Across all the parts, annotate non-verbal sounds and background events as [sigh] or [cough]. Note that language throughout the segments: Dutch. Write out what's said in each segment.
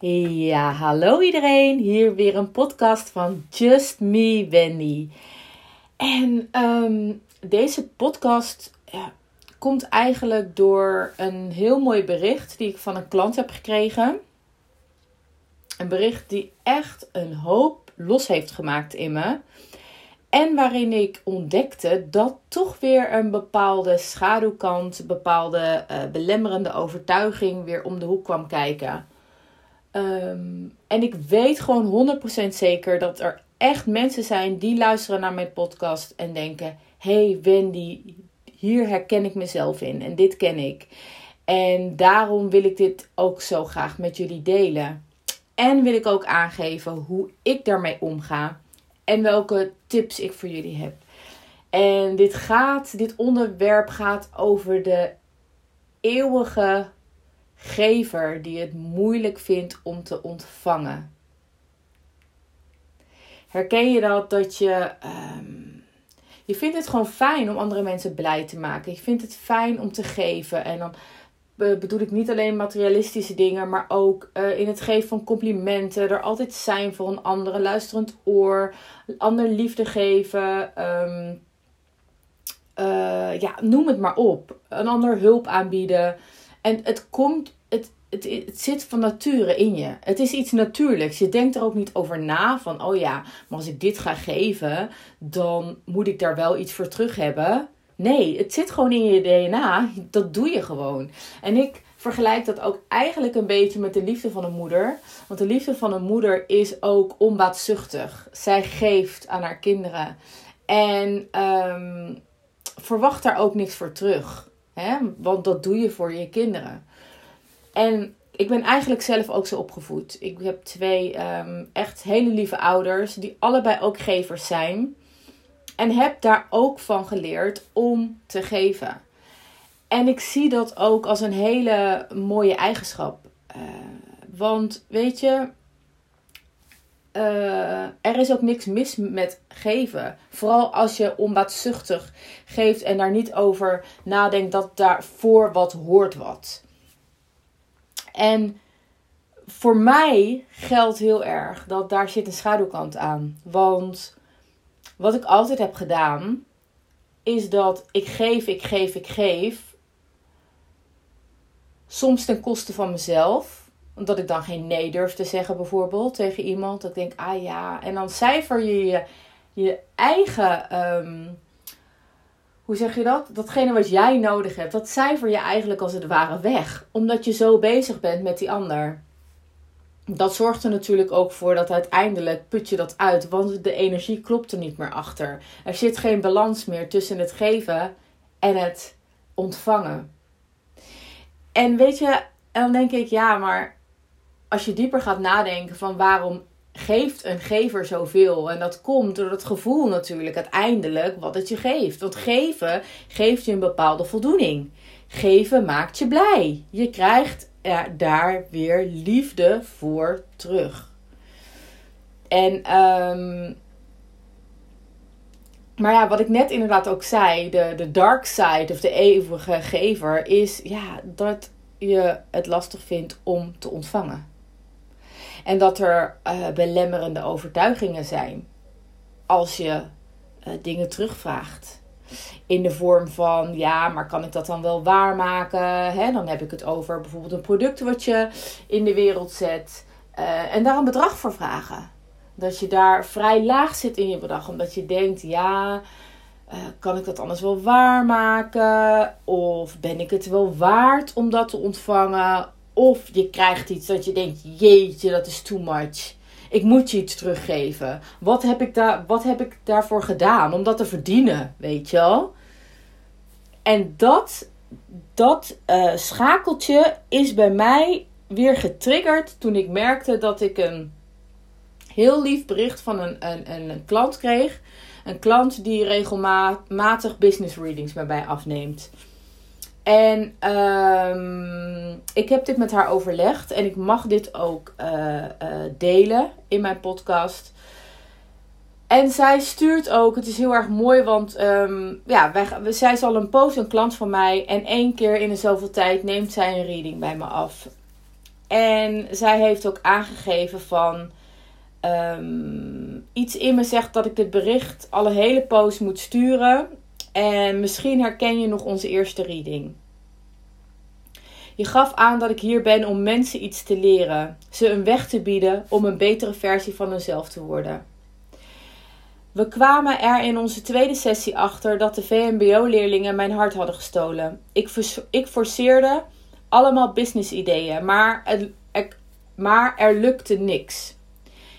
Ja, hallo iedereen. Hier weer een podcast van Just Me Wendy. En ehm, deze podcast komt eigenlijk door een heel mooi bericht die ik van een klant heb gekregen. Een bericht die echt een hoop los heeft gemaakt in me. En waarin ik ontdekte dat toch weer een bepaalde schaduwkant, bepaalde uh, belemmerende overtuiging weer om de hoek kwam kijken. Um, en ik weet gewoon 100% zeker dat er echt mensen zijn die luisteren naar mijn podcast en denken: hey Wendy, hier herken ik mezelf in en dit ken ik. En daarom wil ik dit ook zo graag met jullie delen. En wil ik ook aangeven hoe ik daarmee omga en welke tips ik voor jullie heb. En dit gaat, dit onderwerp gaat over de eeuwige gever die het moeilijk vindt om te ontvangen. Herken je dat? Dat je. Um, je vindt het gewoon fijn om andere mensen blij te maken. Je vindt het fijn om te geven. En dan bedoel ik niet alleen materialistische dingen, maar ook uh, in het geven van complimenten. Er altijd zijn voor een andere, luisterend oor, ander liefde geven. Um, uh, ja, noem het maar op. Een ander hulp aanbieden. En het komt, het, het, het zit van nature in je. Het is iets natuurlijks. Je denkt er ook niet over na van, oh ja, maar als ik dit ga geven, dan moet ik daar wel iets voor terug hebben. Nee, het zit gewoon in je DNA. Dat doe je gewoon. En ik vergelijk dat ook eigenlijk een beetje met de liefde van een moeder. Want de liefde van een moeder is ook onbaatzuchtig. Zij geeft aan haar kinderen. En um, verwacht daar ook niks voor terug. Hè? Want dat doe je voor je kinderen. En ik ben eigenlijk zelf ook zo opgevoed. Ik heb twee um, echt hele lieve ouders, die allebei ook gevers zijn. En heb daar ook van geleerd om te geven. En ik zie dat ook als een hele mooie eigenschap. Uh, want weet je, uh, er is ook niks mis met geven. Vooral als je onbaatzuchtig geeft en daar niet over nadenkt dat daarvoor wat hoort wat. En voor mij geldt heel erg dat daar zit een schaduwkant aan. Want wat ik altijd heb gedaan, is dat ik geef, ik geef, ik geef. Soms ten koste van mezelf omdat ik dan geen nee durf te zeggen, bijvoorbeeld, tegen iemand. Dat ik denk, ah ja. En dan cijfer je je, eigen. Um, hoe zeg je dat? Datgene wat jij nodig hebt, dat cijfer je eigenlijk als het ware weg. Omdat je zo bezig bent met die ander. Dat zorgt er natuurlijk ook voor dat uiteindelijk put je dat uit. Want de energie klopt er niet meer achter. Er zit geen balans meer tussen het geven en het ontvangen. En weet je, dan denk ik, ja, maar als je dieper gaat nadenken van waarom geeft een gever zoveel. En dat komt door het gevoel natuurlijk uiteindelijk wat het je geeft. Want geven geeft je een bepaalde voldoening. Geven maakt je blij. Je krijgt er daar weer liefde voor terug. En um, maar ja, wat ik net inderdaad ook zei, de, de dark side of de eeuwige gever, is ja, dat je het lastig vindt om te ontvangen. En dat er uh, belemmerende overtuigingen zijn als je uh, dingen terugvraagt. In de vorm van, ja, maar kan ik dat dan wel waarmaken? Hè? Dan heb ik het over bijvoorbeeld een product wat je in de wereld zet. Uh, en daar een bedrag voor vragen. Dat je daar vrij laag zit in je bedrag. Omdat je denkt, ja, kan ik dat anders wel waarmaken? Of ben ik het wel waard om dat te ontvangen? Of je krijgt iets dat je denkt: jeetje, dat is too much. Ik moet je iets teruggeven. Wat heb ik, daar, wat heb ik daarvoor gedaan om dat te verdienen? Weet je wel? En dat, dat uh, schakeltje is bij mij weer getriggerd toen ik merkte dat ik een heel lief bericht van een, een, een klant kreeg. Een klant die regelmatig business readings bij mij afneemt. En um, ik heb dit met haar overlegd en ik mag dit ook uh, uh, delen in mijn podcast. En zij stuurt ook, het is heel erg mooi, want um, ja, wij, zij is al een poos een klant van mij. En één keer in zoveel tijd neemt zij een reading bij me af. En zij heeft ook aangegeven van. Ehm, iets in me zegt dat ik dit bericht alle hele post moet sturen. En misschien herken je nog onze eerste reading. Je gaf aan dat ik hier ben om mensen iets te leren, ze een weg te bieden om een betere versie van hunzelf te worden. We kwamen er in onze tweede sessie achter dat de VMBO-leerlingen mijn hart hadden gestolen. Ik, ik forceerde allemaal business-ideeën, maar, maar er lukte niks.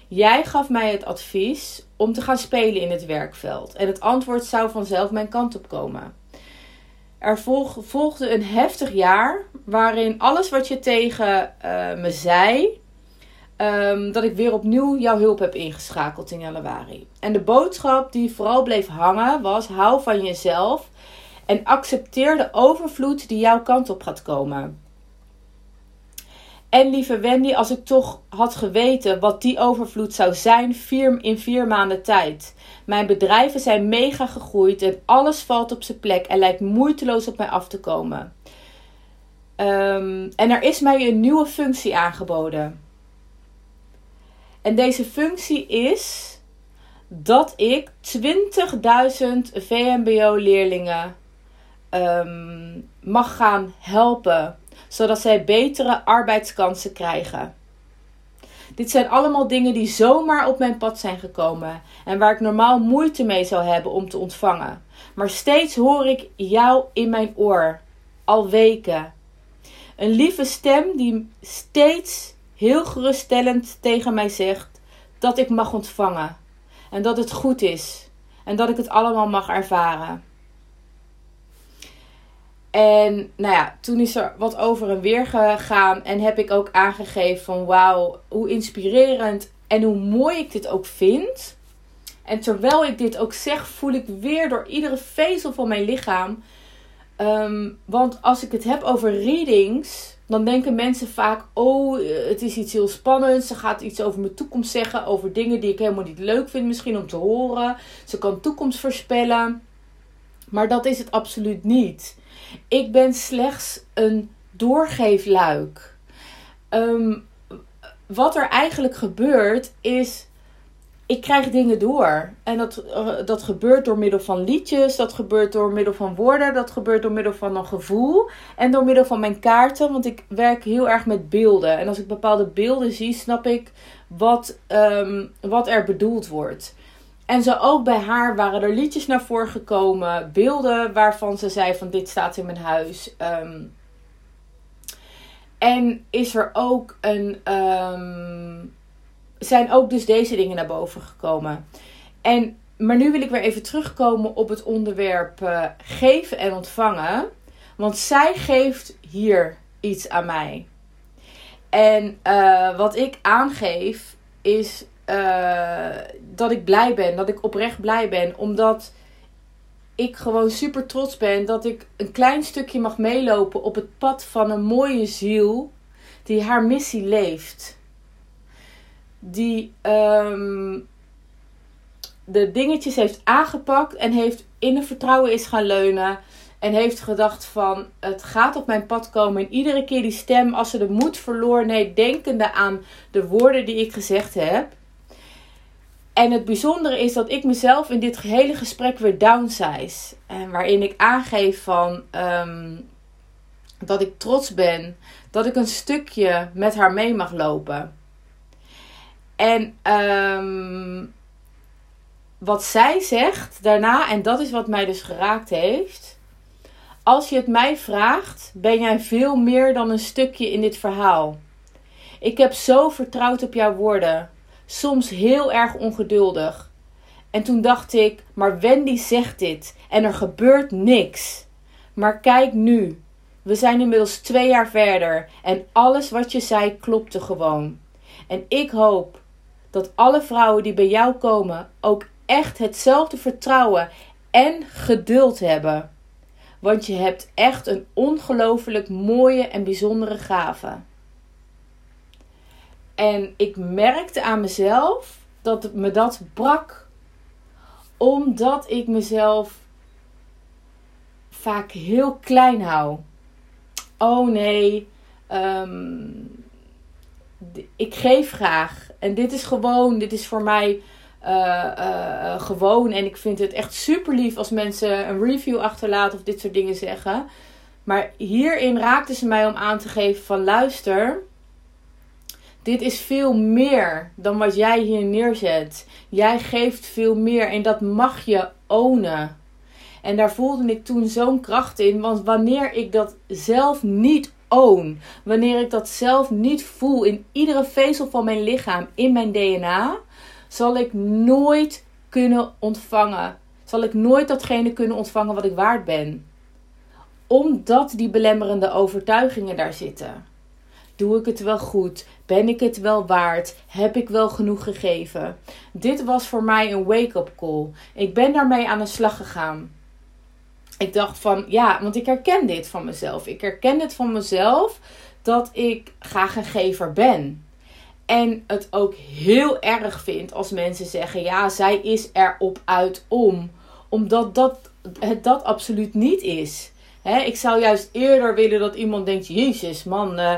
Jij gaf mij het advies om te gaan spelen in het werkveld en het antwoord zou vanzelf mijn kant op komen. Er volgde een heftig jaar waarin alles wat je tegen uh, me zei, um, dat ik weer opnieuw jouw hulp heb ingeschakeld in januari. En de boodschap die vooral bleef hangen was: hou van jezelf en accepteer de overvloed die jouw kant op gaat komen. En lieve Wendy, als ik toch had geweten wat die overvloed zou zijn vier, in vier maanden tijd. Mijn bedrijven zijn mega gegroeid en alles valt op zijn plek en lijkt moeiteloos op mij af te komen. Um, en er is mij een nieuwe functie aangeboden. En deze functie is dat ik 20.000 VMBO-leerlingen um, mag gaan helpen zodat zij betere arbeidskansen krijgen. Dit zijn allemaal dingen die zomaar op mijn pad zijn gekomen en waar ik normaal moeite mee zou hebben om te ontvangen. Maar steeds hoor ik jou in mijn oor, al weken. Een lieve stem die steeds heel geruststellend tegen mij zegt dat ik mag ontvangen en dat het goed is en dat ik het allemaal mag ervaren. En nou ja, toen is er wat over en weer gegaan. En heb ik ook aangegeven van wauw, hoe inspirerend en hoe mooi ik dit ook vind. En terwijl ik dit ook zeg, voel ik weer door iedere vezel van mijn lichaam. Ehm, want als ik het heb over readings, dan denken mensen vaak: oh, het is iets heel spannends. Ze gaat iets over mijn toekomst zeggen, over dingen die ik helemaal niet leuk vind, misschien om te horen. Ze kan toekomst voorspellen. Maar dat is het absoluut niet. Ik ben slechts een doorgeefluik. Um, wat er eigenlijk gebeurt is. Ik krijg dingen door. En dat, uh, dat gebeurt door middel van liedjes, dat gebeurt door middel van woorden, dat gebeurt door middel van een gevoel en door middel van mijn kaarten. Want ik werk heel erg met beelden. En als ik bepaalde beelden zie, snap ik wat, um, wat er bedoeld wordt. En zo ook bij haar waren er liedjes naar voren gekomen. Beelden waarvan ze zei van dit staat in mijn huis. Um, en is er ook een... Um, zijn ook dus deze dingen naar boven gekomen. En, maar nu wil ik weer even terugkomen op het onderwerp uh, geven en ontvangen. Want zij geeft hier iets aan mij. En uh, wat ik aangeef is uh, dat ik blij ben. Dat ik oprecht blij ben. Omdat ik gewoon super trots ben dat ik een klein stukje mag meelopen op het pad van een mooie ziel die haar missie leeft. Die um, de dingetjes heeft aangepakt en heeft in het vertrouwen is gaan leunen. En heeft gedacht van het gaat op mijn pad komen. En iedere keer die stem als ze de moed verloor. Nee, denkende aan de woorden die ik gezegd heb. En het bijzondere is dat ik mezelf in dit hele gesprek weer downsize. En waarin ik aangeef van um, dat ik trots ben dat ik een stukje met haar mee mag lopen. En um, wat zij zegt daarna, en dat is wat mij dus geraakt heeft. Als je het mij vraagt, ben jij veel meer dan een stukje in dit verhaal. Ik heb zo vertrouwd op jouw woorden soms heel erg ongeduldig. En toen dacht ik, maar Wendy zegt dit en er gebeurt niks. Maar kijk nu, we zijn inmiddels twee jaar verder en alles wat je zei klopte gewoon. En ik hoop dat alle vrouwen die bij jou komen ook echt hetzelfde vertrouwen en geduld hebben. Want je hebt echt een ongelooflijk mooie en bijzondere gave. En ik merkte aan mezelf dat me dat brak. Omdat ik mezelf vaak heel klein hou. Oh nee, um, ik geef graag. En dit is gewoon, dit is voor mij uh, gewoon. En ik vind het echt super lief als mensen een review achterlaten of dit soort dingen zeggen. Maar hierin raakte ze mij om aan te geven van luister. Dit is veel meer dan wat jij hier neerzet. Jij geeft veel meer en dat mag je ownen. En daar voelde ik toen zo'n kracht in. Want wanneer ik dat zelf niet own, wanneer ik dat zelf niet voel in iedere vezel van mijn lichaam, in mijn DNA, zal ik nooit kunnen ontvangen. Zal ik nooit datgene kunnen ontvangen wat ik waard ben. Omdat die belemmerende overtuigingen daar zitten. Doe ik het wel goed? Ben ik het wel waard? Heb ik wel genoeg gegeven? Dit was voor mij een wake-up call. Ik ben daarmee aan de slag gegaan. Ik dacht van ja, want ik herken dit van mezelf. Ik herken dit van mezelf dat ik graag een gever ben. En het ook heel erg vind als mensen zeggen: ja, zij is erop uit om. Omdat dat, het dat absoluut niet is. ik zou juist eerder willen dat iemand denkt: Jezus, man, uh,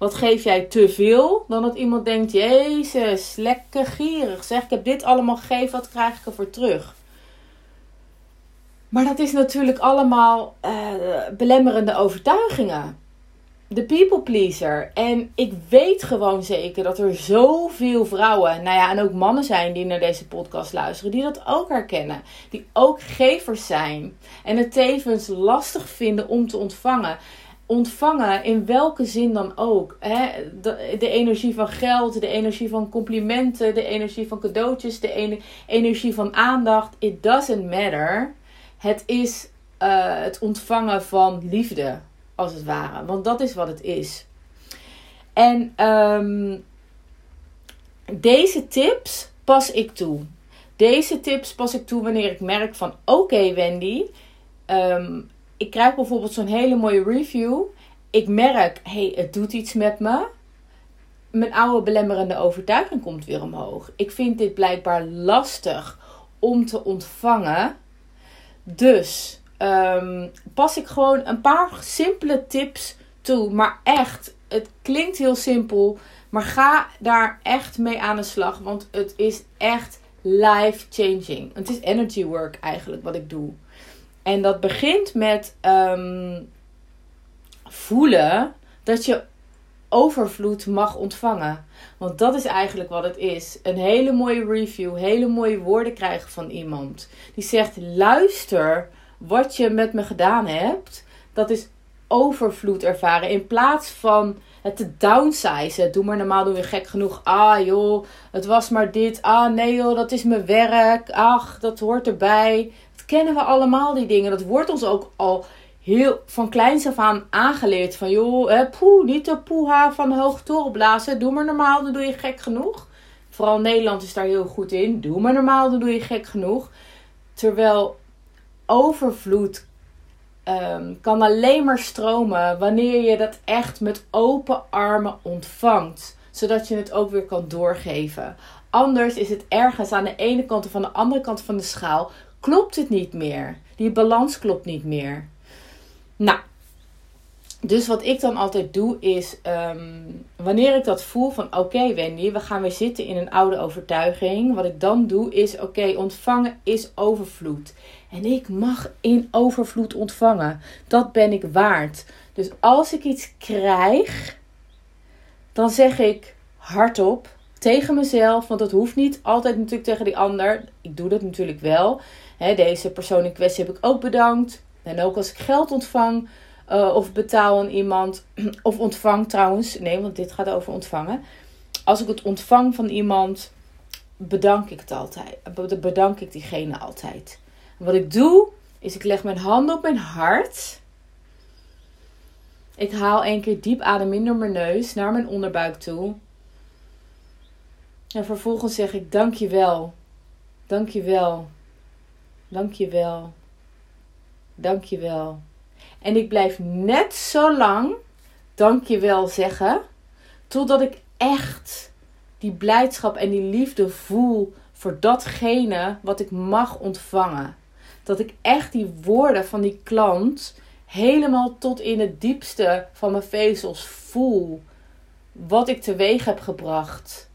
wat geef jij te veel? Dan dat iemand denkt: Jezus, lekker gierig. Zeg, ik heb dit allemaal gegeven, wat krijg ik ervoor terug? Maar dat is natuurlijk allemaal uh, belemmerende overtuigingen de people pleaser. En ik weet gewoon zeker dat er zoveel vrouwen, nou ja, en ook mannen zijn die naar deze podcast luisteren, die dat ook herkennen. Die ook gevers zijn. En het tevens lastig vinden om te ontvangen. Ontvangen in welke zin dan ook. Hè? De, energie van geld, de energie van complimenten, de energie van cadeautjes, de energie van aandacht. It doesn't matter. Het is uh, het ontvangen van liefde als het ware. Want dat is wat het is. En um, deze tips pas ik toe. Deze tips pas ik toe wanneer ik merk van oké Wendy, um, ik krijg bijvoorbeeld zo'n hele mooie review. Ik merk, hey, het doet iets met me. Mijn oude belemmerende overtuiging komt weer omhoog. Ik vind dit blijkbaar lastig om te ontvangen. Dus um, pas ik gewoon een paar simpele tips toe. Maar echt, het klinkt heel simpel. Maar ga daar echt mee aan de slag. Want het is echt life changing. Het is energy work eigenlijk wat ik doe. En dat begint met um, voelen dat je overvloed mag ontvangen. Want dat is eigenlijk wat het is. Een hele mooie review, hele mooie woorden krijgen van iemand. Die zegt: luister wat je met me gedaan hebt, dat is overvloed ervaren. In plaats van het te downsizen. Doe maar normaal, doe je gek genoeg. Ah joh, het was maar dit. Ah nee joh, dat is mijn werk. Ach, dat hoort erbij. Kennen we allemaal, die dingen. Dat wordt ons ook al heel van kleins af aan aangeleerd. Van joh, eh, poeh, niet de poeha van de hoge toren blazen. Doe maar normaal, dan doe je gek genoeg. Vooral Nederland is daar heel goed in. Doe maar normaal, dan doe je gek genoeg. Terwijl overvloed um, kan alleen maar stromen wanneer je dat echt met open armen ontvangt. Zodat je het ook weer kan doorgeven. Anders is het ergens aan de ene kant of aan de andere kant van de schaal. Klopt het niet meer. Die balans klopt niet meer. Nou, dus wat ik dan altijd doe is, ehm, wanneer ik dat voel van oké Wendy, we gaan weer zitten in een oude overtuiging. Wat ik dan doe is oké, ontvangen is overvloed. En ik mag in overvloed ontvangen. Dat ben ik waard. Dus als ik iets krijg, dan zeg ik hardop tegen mezelf. Want dat hoeft niet altijd natuurlijk tegen die ander. Ik doe dat natuurlijk wel. Deze persoon in kwestie heb ik ook bedankt. En ook als ik geld ontvang uh, of betaal aan iemand. [clears throat] Of ontvang trouwens. Nee, want dit gaat over ontvangen. Als ik het ontvang van iemand, bedank ik het altijd. Bedank ik diegene altijd. wat ik doe, is ik leg mijn handen op mijn hart. Ik haal één keer diep adem in door mijn neus naar mijn onderbuik toe. En vervolgens zeg ik dankjewel. Dankjewel. Dankjewel. Dankjewel. En ik blijf net zo lang dankjewel zeggen. Totdat ik echt die blijdschap en die liefde voel voor datgene wat ik mag ontvangen. Dat ik echt die woorden van die klant helemaal tot in het diepste van mijn vezels voel. wat ik teweeg heb gebracht,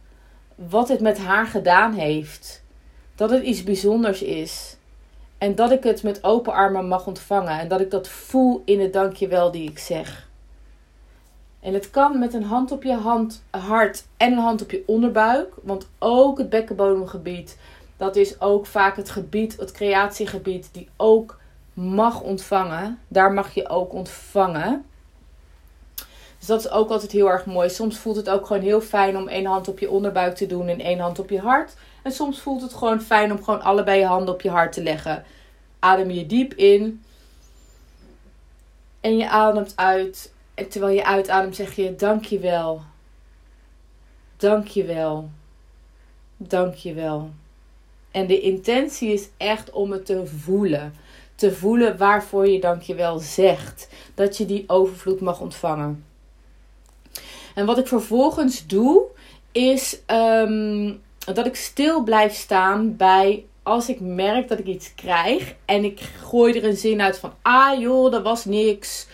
wat het met haar gedaan heeft, dat het iets bijzonders is. En dat ik het met open armen mag ontvangen. En dat ik dat voel in het dankjewel die ik zeg. En het kan met een hand op je hand, hart en een hand op je onderbuik. Want ook het bekkenbodemgebied, dat is ook vaak het gebied, het creatiegebied, die ook mag ontvangen. Daar mag je ook ontvangen. Dus dat is ook altijd heel erg mooi. Soms voelt het ook gewoon heel fijn om één hand op je onderbuik te doen en één hand op je hart. En soms voelt het gewoon fijn om gewoon allebei je handen op je hart te leggen. Adem je diep in. En je ademt uit. En terwijl je uitademt zeg je dankjewel. Dankjewel. Dankjewel. En de intentie is echt om het te voelen. Te voelen waarvoor je dankjewel zegt. Dat je die overvloed mag ontvangen. En wat ik vervolgens doe, is ehm, dat ik stil blijf staan bij als ik merk dat ik iets krijg en ik gooi er een zin uit van ah joh, dat was niks.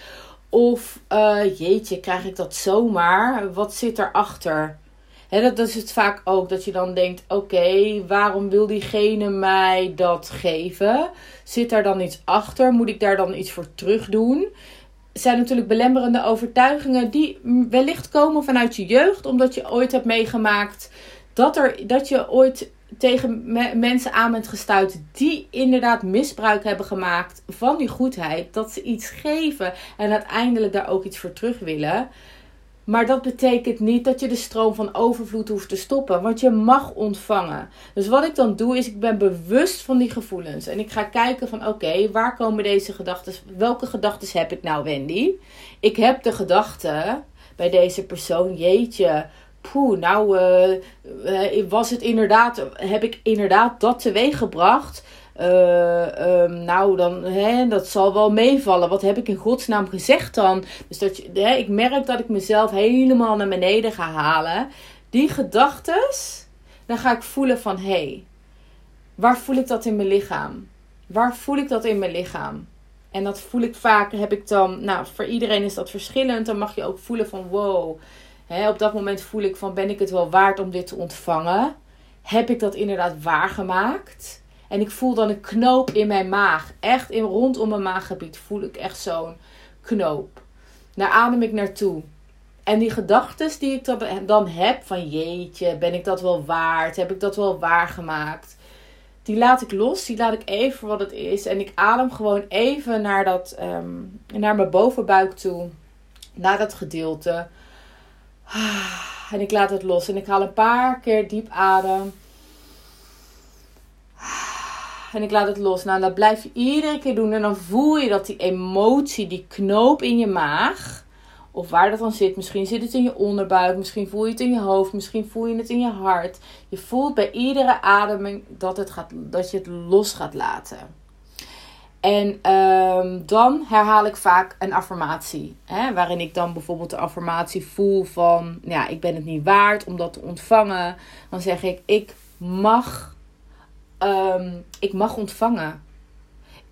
Of uh, jeetje, krijg ik dat zomaar? Wat zit erachter? He, dat, dat is het vaak ook, dat je dan denkt: oké, waarom wil diegene mij dat geven? Zit daar dan iets achter? Moet ik daar dan iets voor terug doen? zijn natuurlijk belemmerende overtuigingen die wellicht komen vanuit je jeugd, omdat je ooit hebt meegemaakt dat, er, dat je ooit tegen mensen aan bent gestuurd die inderdaad misbruik hebben gemaakt van die goedheid. Dat ze iets geven en uiteindelijk daar ook iets voor terug willen. Maar dat betekent niet dat je de stroom van overvloed hoeft te stoppen, want je mag ontvangen. Dus wat ik dan doe is ik ben bewust van die gevoelens en ik ga kijken van oké, waar komen deze gedachten, welke gedachten heb ik nou Wendy? Ik heb de gedachte bij deze persoon, jeetje, poeh, nou uh, was het inderdaad, heb ik inderdaad dat teweeg gebracht. Uh, nou, dan, hè, dat zal wel meevallen. Wat heb ik in godsnaam gezegd dan? Dus dat hè, ik merk dat ik mezelf helemaal naar beneden ga halen. Die gedachtes, dan ga ik voelen van hé, hey, waar voel ik dat in mijn lichaam? Waar voel ik dat in mijn lichaam? En dat voel ik vaak, heb ik dan, nou, voor iedereen is dat verschillend. Dan mag je ook voelen van wow, op dat moment voel ik van ben ik het wel waard om dit te ontvangen? Heb ik dat inderdaad waargemaakt? En ik voel dan een knoop in mijn maag. Echt in, rondom mijn maaggebied voel ik echt zo'n knoop. Daar adem ik naartoe. En die gedachten die ik dan heb van jeetje, ben ik dat wel waard? Heb ik dat wel waargemaakt? Die laat ik los, die laat ik even voor wat het is. En ik adem gewoon even naar, dat, ehm, naar mijn bovenbuik toe. Naar dat gedeelte. En ik laat het los. En ik haal een paar keer diep adem en ik laat het los. Nou, dat blijf je iedere keer doen. En dan voel je dat die emotie, die knoop in je maag, of waar dat dan zit. Misschien zit het in je onderbuik, misschien voel je het in je hoofd, misschien voel je het in je hart. Je voelt bij iedere ademing dat, het gaat, dat je het los gaat laten. En ehm, dan herhaal ik vaak een affirmatie. Hè, waarin ik dan bijvoorbeeld de affirmatie voel van... Ja, ik ben het niet waard om dat te ontvangen. Dan zeg ik, ik mag Ehm, ik mag ontvangen.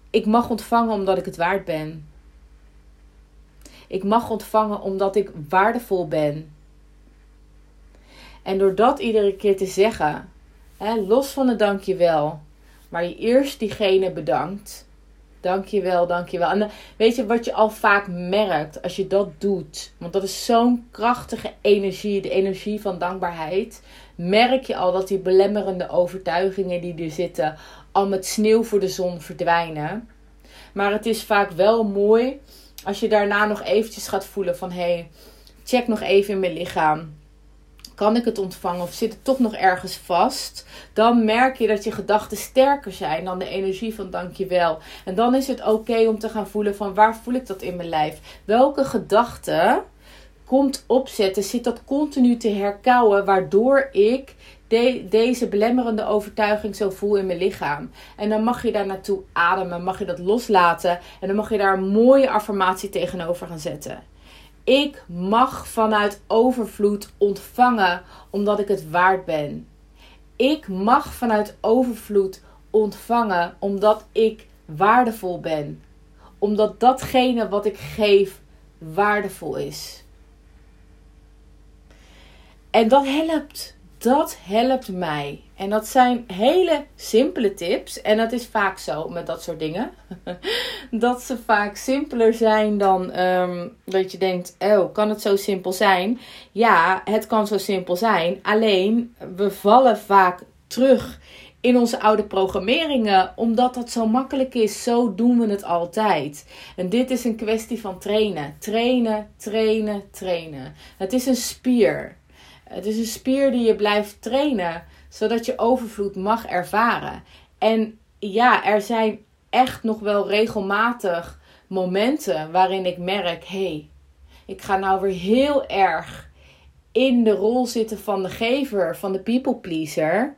Ik mag ontvangen omdat ik het waard ben. Ik mag ontvangen omdat ik waardevol ben. En door dat iedere keer te zeggen, hè, los van het dankjewel, maar je eerst diegene bedankt. Dankjewel, dankjewel. En weet je wat je al vaak merkt als je dat doet? Want dat is zo'n krachtige energie, de energie van dankbaarheid merk je al dat die belemmerende overtuigingen die er zitten al met sneeuw voor de zon verdwijnen. Maar het is vaak wel mooi als je daarna nog eventjes gaat voelen van hé, hey, check nog even in mijn lichaam. Kan ik het ontvangen of zit het toch nog ergens vast? Dan merk je dat je gedachten sterker zijn dan de energie van dankjewel. En dan is het oké om te gaan voelen van waar voel ik dat in mijn lijf? Welke gedachten komt opzetten, zit dat continu te herkauwen, waardoor ik deze belemmerende overtuiging zo voel in mijn lichaam. En dan mag je daar naartoe ademen, mag je dat loslaten en dan mag je daar een mooie affirmatie tegenover gaan zetten. Ik mag vanuit overvloed ontvangen omdat ik het waard ben. Ik mag vanuit overvloed ontvangen omdat ik waardevol ben. Omdat datgene wat ik geef waardevol is. En dat helpt. Dat helpt mij. En dat zijn hele simpele tips. En dat is vaak zo met dat soort dingen. [laughs] dat ze vaak simpeler zijn dan um, dat je denkt: oh, kan het zo simpel zijn? Ja, het kan zo simpel zijn. Alleen we vallen vaak terug in onze oude programmeringen, omdat dat zo makkelijk is. Zo doen we het altijd. En dit is een kwestie van trainen. Trainen, trainen, trainen. Het is een spier. Het is een spier die je blijft trainen, zodat je overvloed mag ervaren. En ja, er zijn echt nog wel regelmatig momenten waarin ik merk: hé, hey, ik ga nou weer heel erg in de rol zitten van de gever, van de people pleaser.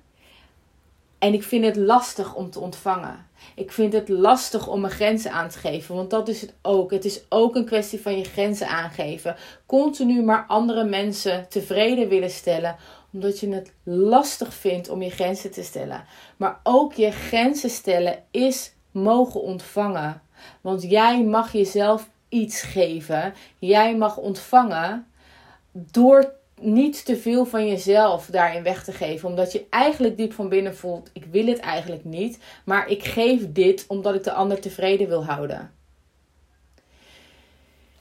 En ik vind het lastig om te ontvangen. Ik vind het lastig om mijn grenzen aan te geven. Want dat is het ook. Het is ook een kwestie van je grenzen aangeven. Continu maar andere mensen tevreden willen stellen. Omdat je het lastig vindt om je grenzen te stellen. Maar ook je grenzen stellen is mogen ontvangen. Want jij mag jezelf iets geven. Jij mag ontvangen door niet te veel van jezelf daarin weg te geven. Omdat je eigenlijk diep van binnen voelt: ik wil het eigenlijk niet. Maar ik geef dit omdat ik de ander tevreden wil houden.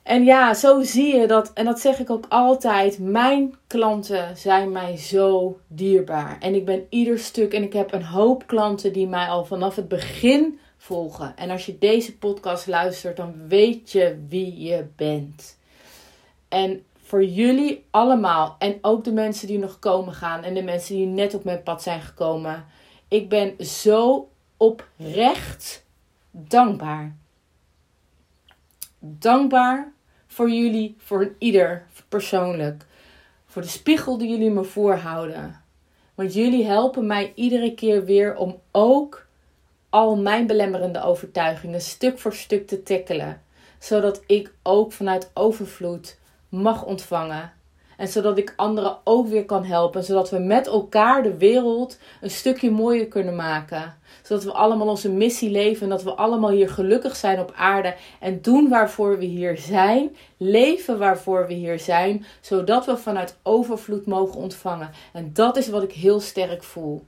En ja, zo zie je dat. En dat zeg ik ook altijd. Mijn klanten zijn mij zo dierbaar. En ik ben ieder stuk. En ik heb een hoop klanten die mij al vanaf het begin volgen. En als je deze podcast luistert, dan weet je wie je bent. En voor jullie allemaal en ook de mensen die nog komen gaan en de mensen die net op mijn pad zijn gekomen. Ik ben zo oprecht dankbaar. Dankbaar voor jullie, voor ieder persoonlijk. Voor de spiegel die jullie me voorhouden. Want jullie helpen mij iedere keer weer om ook al mijn belemmerende overtuigingen stuk voor stuk te tackelen. Zodat ik ook vanuit overvloed mag ontvangen. En zodat ik anderen ook weer kan helpen. Zodat we met elkaar de wereld een stukje mooier kunnen maken. Zodat we allemaal onze missie leven. En dat we allemaal hier gelukkig zijn op aarde. En doen waarvoor we hier zijn. Leven waarvoor we hier zijn. Zodat we vanuit overvloed mogen ontvangen. En dat is wat ik heel sterk voel.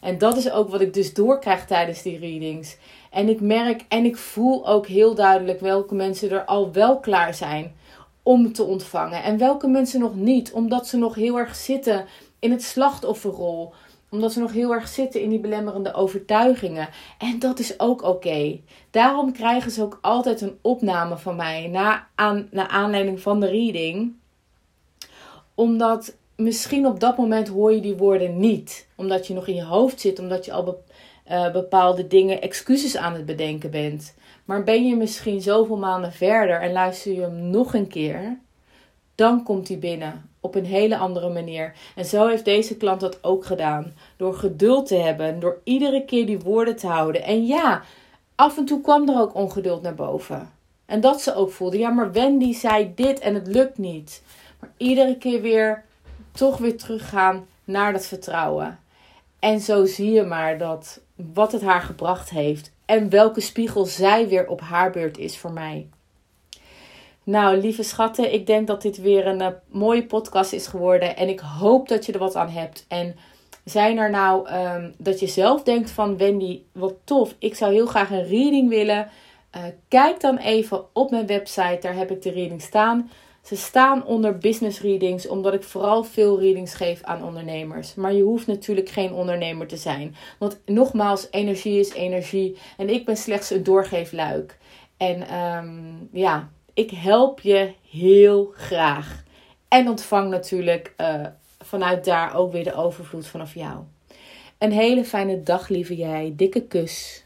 En dat is ook wat ik dus doorkrijg tijdens die readings. En ik merk en ik voel ook heel duidelijk welke mensen er al wel klaar zijn om te ontvangen. En welke mensen nog niet, omdat ze nog heel erg zitten in het slachtofferrol. Omdat ze nog heel erg zitten in die belemmerende overtuigingen. En dat is ook oké. Daarom krijgen ze ook altijd een opname van mij na, aan, na aanleiding van de reading. Omdat misschien op dat moment hoor je die woorden niet. Omdat je nog in je hoofd zit, omdat je al uh, bepaalde dingen, excuses aan het bedenken bent. Maar ben je misschien zoveel maanden verder en luister je hem nog een keer, dan komt hij binnen op een hele andere manier. En zo heeft deze klant dat ook gedaan. Door geduld te hebben, door iedere keer die woorden te houden. En ja, af en toe kwam er ook ongeduld naar boven. En dat ze ook voelde, ja, maar Wendy zei dit en het lukt niet. Maar iedere keer weer toch weer teruggaan naar dat vertrouwen. En zo zie je maar dat wat het haar gebracht heeft en welke spiegel zij weer op haar beurt is voor mij. Nou, lieve schatten, ik denk dat dit weer een uh, mooie podcast is geworden. En ik hoop dat je er wat aan hebt. En zijn er nou um, dat je zelf denkt van Wendy, wat tof, ik zou heel graag een reading willen. Uh, kijk dan even op mijn website, daar heb ik de reading staan. Ze staan onder business readings, omdat ik vooral veel readings geef aan ondernemers. Maar je hoeft natuurlijk geen ondernemer te zijn. Want nogmaals, energie is energie. En ik ben slechts een doorgeefluik. En um, ja, ik help je heel graag. En ontvang natuurlijk uh, vanuit daar ook weer de overvloed vanaf jou. Een hele fijne dag, lieve jij. Dikke kus.